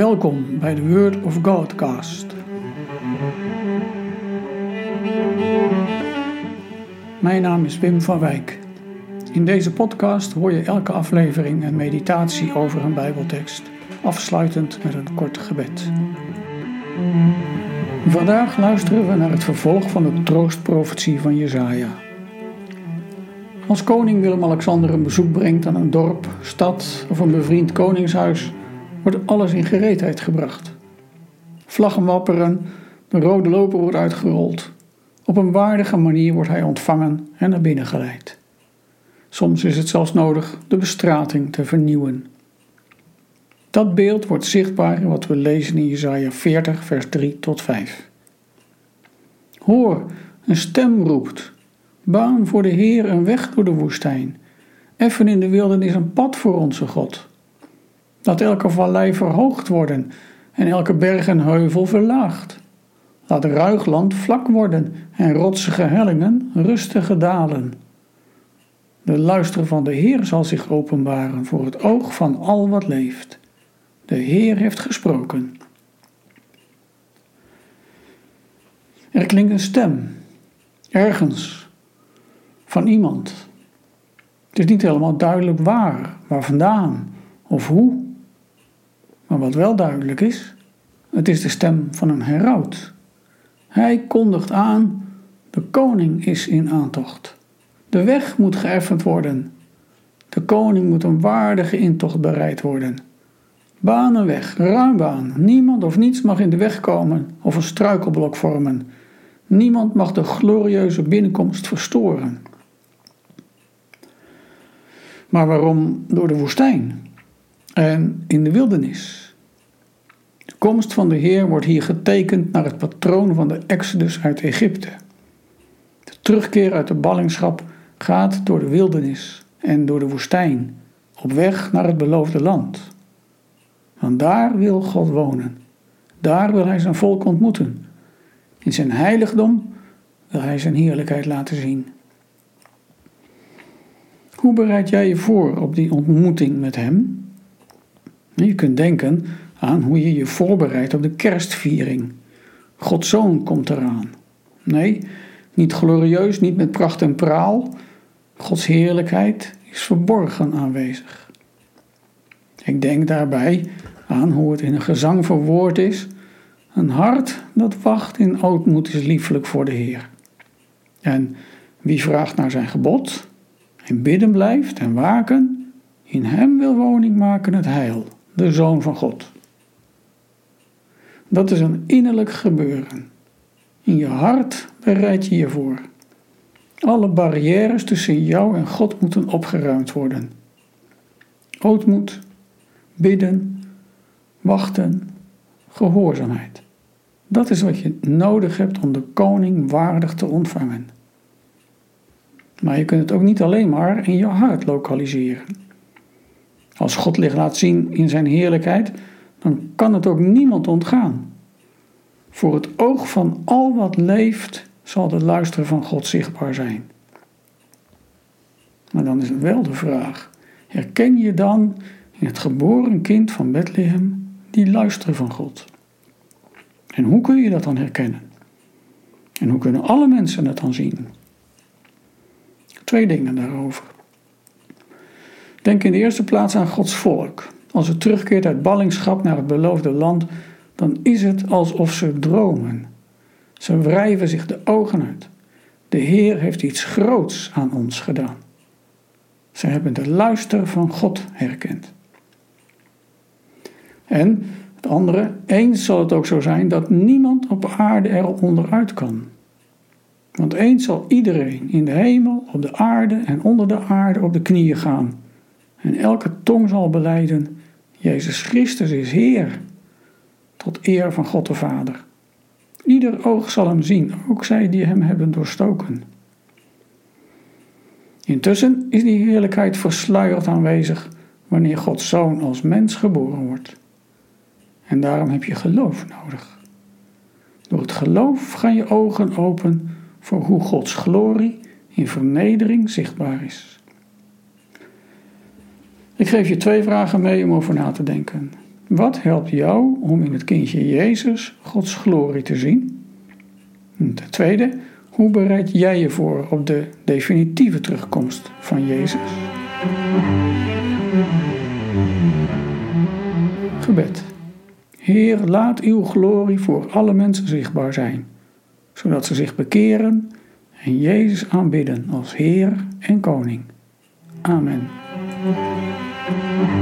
Welkom bij de Word of Godcast. Mijn naam is Wim van Wijk. In deze podcast hoor je elke aflevering een meditatie over een Bijbeltekst, afsluitend met een kort gebed. Vandaag luisteren we naar het vervolg van de troostprofetie van Jesaja. Als koning Willem-Alexander een bezoek brengt aan een dorp, stad of een bevriend koningshuis, wordt alles in gereedheid gebracht. Vlaggen wapperen, de rode loper wordt uitgerold. Op een waardige manier wordt hij ontvangen en naar binnen geleid. Soms is het zelfs nodig de bestrating te vernieuwen. Dat beeld wordt zichtbaar in wat we lezen in Jesaja 40, vers 3 tot 5. Hoor, een stem roept. Baan voor de Heer een weg door de woestijn. Effen in de wildernis een pad voor onze God. Laat elke vallei verhoogd worden en elke berg en heuvel verlaagd. Laat ruig land vlak worden en rotsige hellingen rustige dalen. De luister van de Heer zal zich openbaren voor het oog van al wat leeft. De Heer heeft gesproken. Er klinkt een stem, ergens, van iemand. Het is niet helemaal duidelijk waar, waar vandaan of hoe. Maar wat wel duidelijk is, het is de stem van een heraut. Hij kondigt aan: de koning is in aantocht. De weg moet geëffend worden. De koning moet een waardige intocht bereid worden. Banen weg, ruimbaan. Niemand of niets mag in de weg komen of een struikelblok vormen. Niemand mag de glorieuze binnenkomst verstoren. Maar waarom door de woestijn en in de wildernis? De komst van de Heer wordt hier getekend naar het patroon van de Exodus uit Egypte. De terugkeer uit de ballingschap gaat door de wildernis en door de woestijn, op weg naar het beloofde land. Want daar wil God wonen. Daar wil Hij zijn volk ontmoeten. In zijn heiligdom wil Hij zijn heerlijkheid laten zien. Hoe bereid jij je voor op die ontmoeting met Hem? Je kunt denken aan hoe je je voorbereidt op de kerstviering. Gods zoon komt eraan. Nee, niet glorieus, niet met pracht en praal. Gods heerlijkheid is verborgen aanwezig. Ik denk daarbij aan hoe het in een gezang verwoord is. Een hart dat wacht in ootmoed is liefelijk voor de Heer. En wie vraagt naar zijn gebod en bidden blijft en waken, in hem wil woning maken het heil, de Zoon van God. Dat is een innerlijk gebeuren. In je hart bereid je je voor. Alle barrières tussen jou en God moeten opgeruimd worden. Ootmoed, bidden, wachten, gehoorzaamheid. Dat is wat je nodig hebt om de koning waardig te ontvangen. Maar je kunt het ook niet alleen maar in je hart lokaliseren. Als God licht laat zien in zijn heerlijkheid, dan kan het ook niemand ontgaan. Voor het oog van al wat leeft zal de luister van God zichtbaar zijn. Maar dan is het wel de vraag: herken je dan in het geboren kind van Bethlehem die luister van God? En hoe kun je dat dan herkennen? En hoe kunnen alle mensen het dan zien? Twee dingen daarover. Denk in de eerste plaats aan Gods volk. Als het terugkeert uit ballingschap naar het beloofde land, dan is het alsof ze dromen. Ze wrijven zich de ogen uit. De Heer heeft iets groots aan ons gedaan. Ze hebben de luister van God herkend. En het andere, eens zal het ook zo zijn dat niemand op aarde er onderuit kan. Want eens zal iedereen in de hemel, op de aarde en onder de aarde op de knieën gaan. En elke tong zal beleiden, Jezus Christus is Heer, tot eer van God de Vader. Ieder oog zal hem zien, ook zij die hem hebben doorstoken. Intussen is die heerlijkheid versluierd aanwezig wanneer Gods Zoon als mens geboren wordt. En daarom heb je geloof nodig. Door het geloof gaan je ogen open voor hoe Gods glorie in vernedering zichtbaar is. Ik geef je twee vragen mee om over na te denken. Wat helpt jou om in het kindje Jezus Gods glorie te zien? En ten tweede, hoe bereid jij je voor op de definitieve terugkomst van Jezus? Gebed. Heer, laat uw glorie voor alle mensen zichtbaar zijn, zodat ze zich bekeren en Jezus aanbidden als Heer en Koning. Amen. Thank you.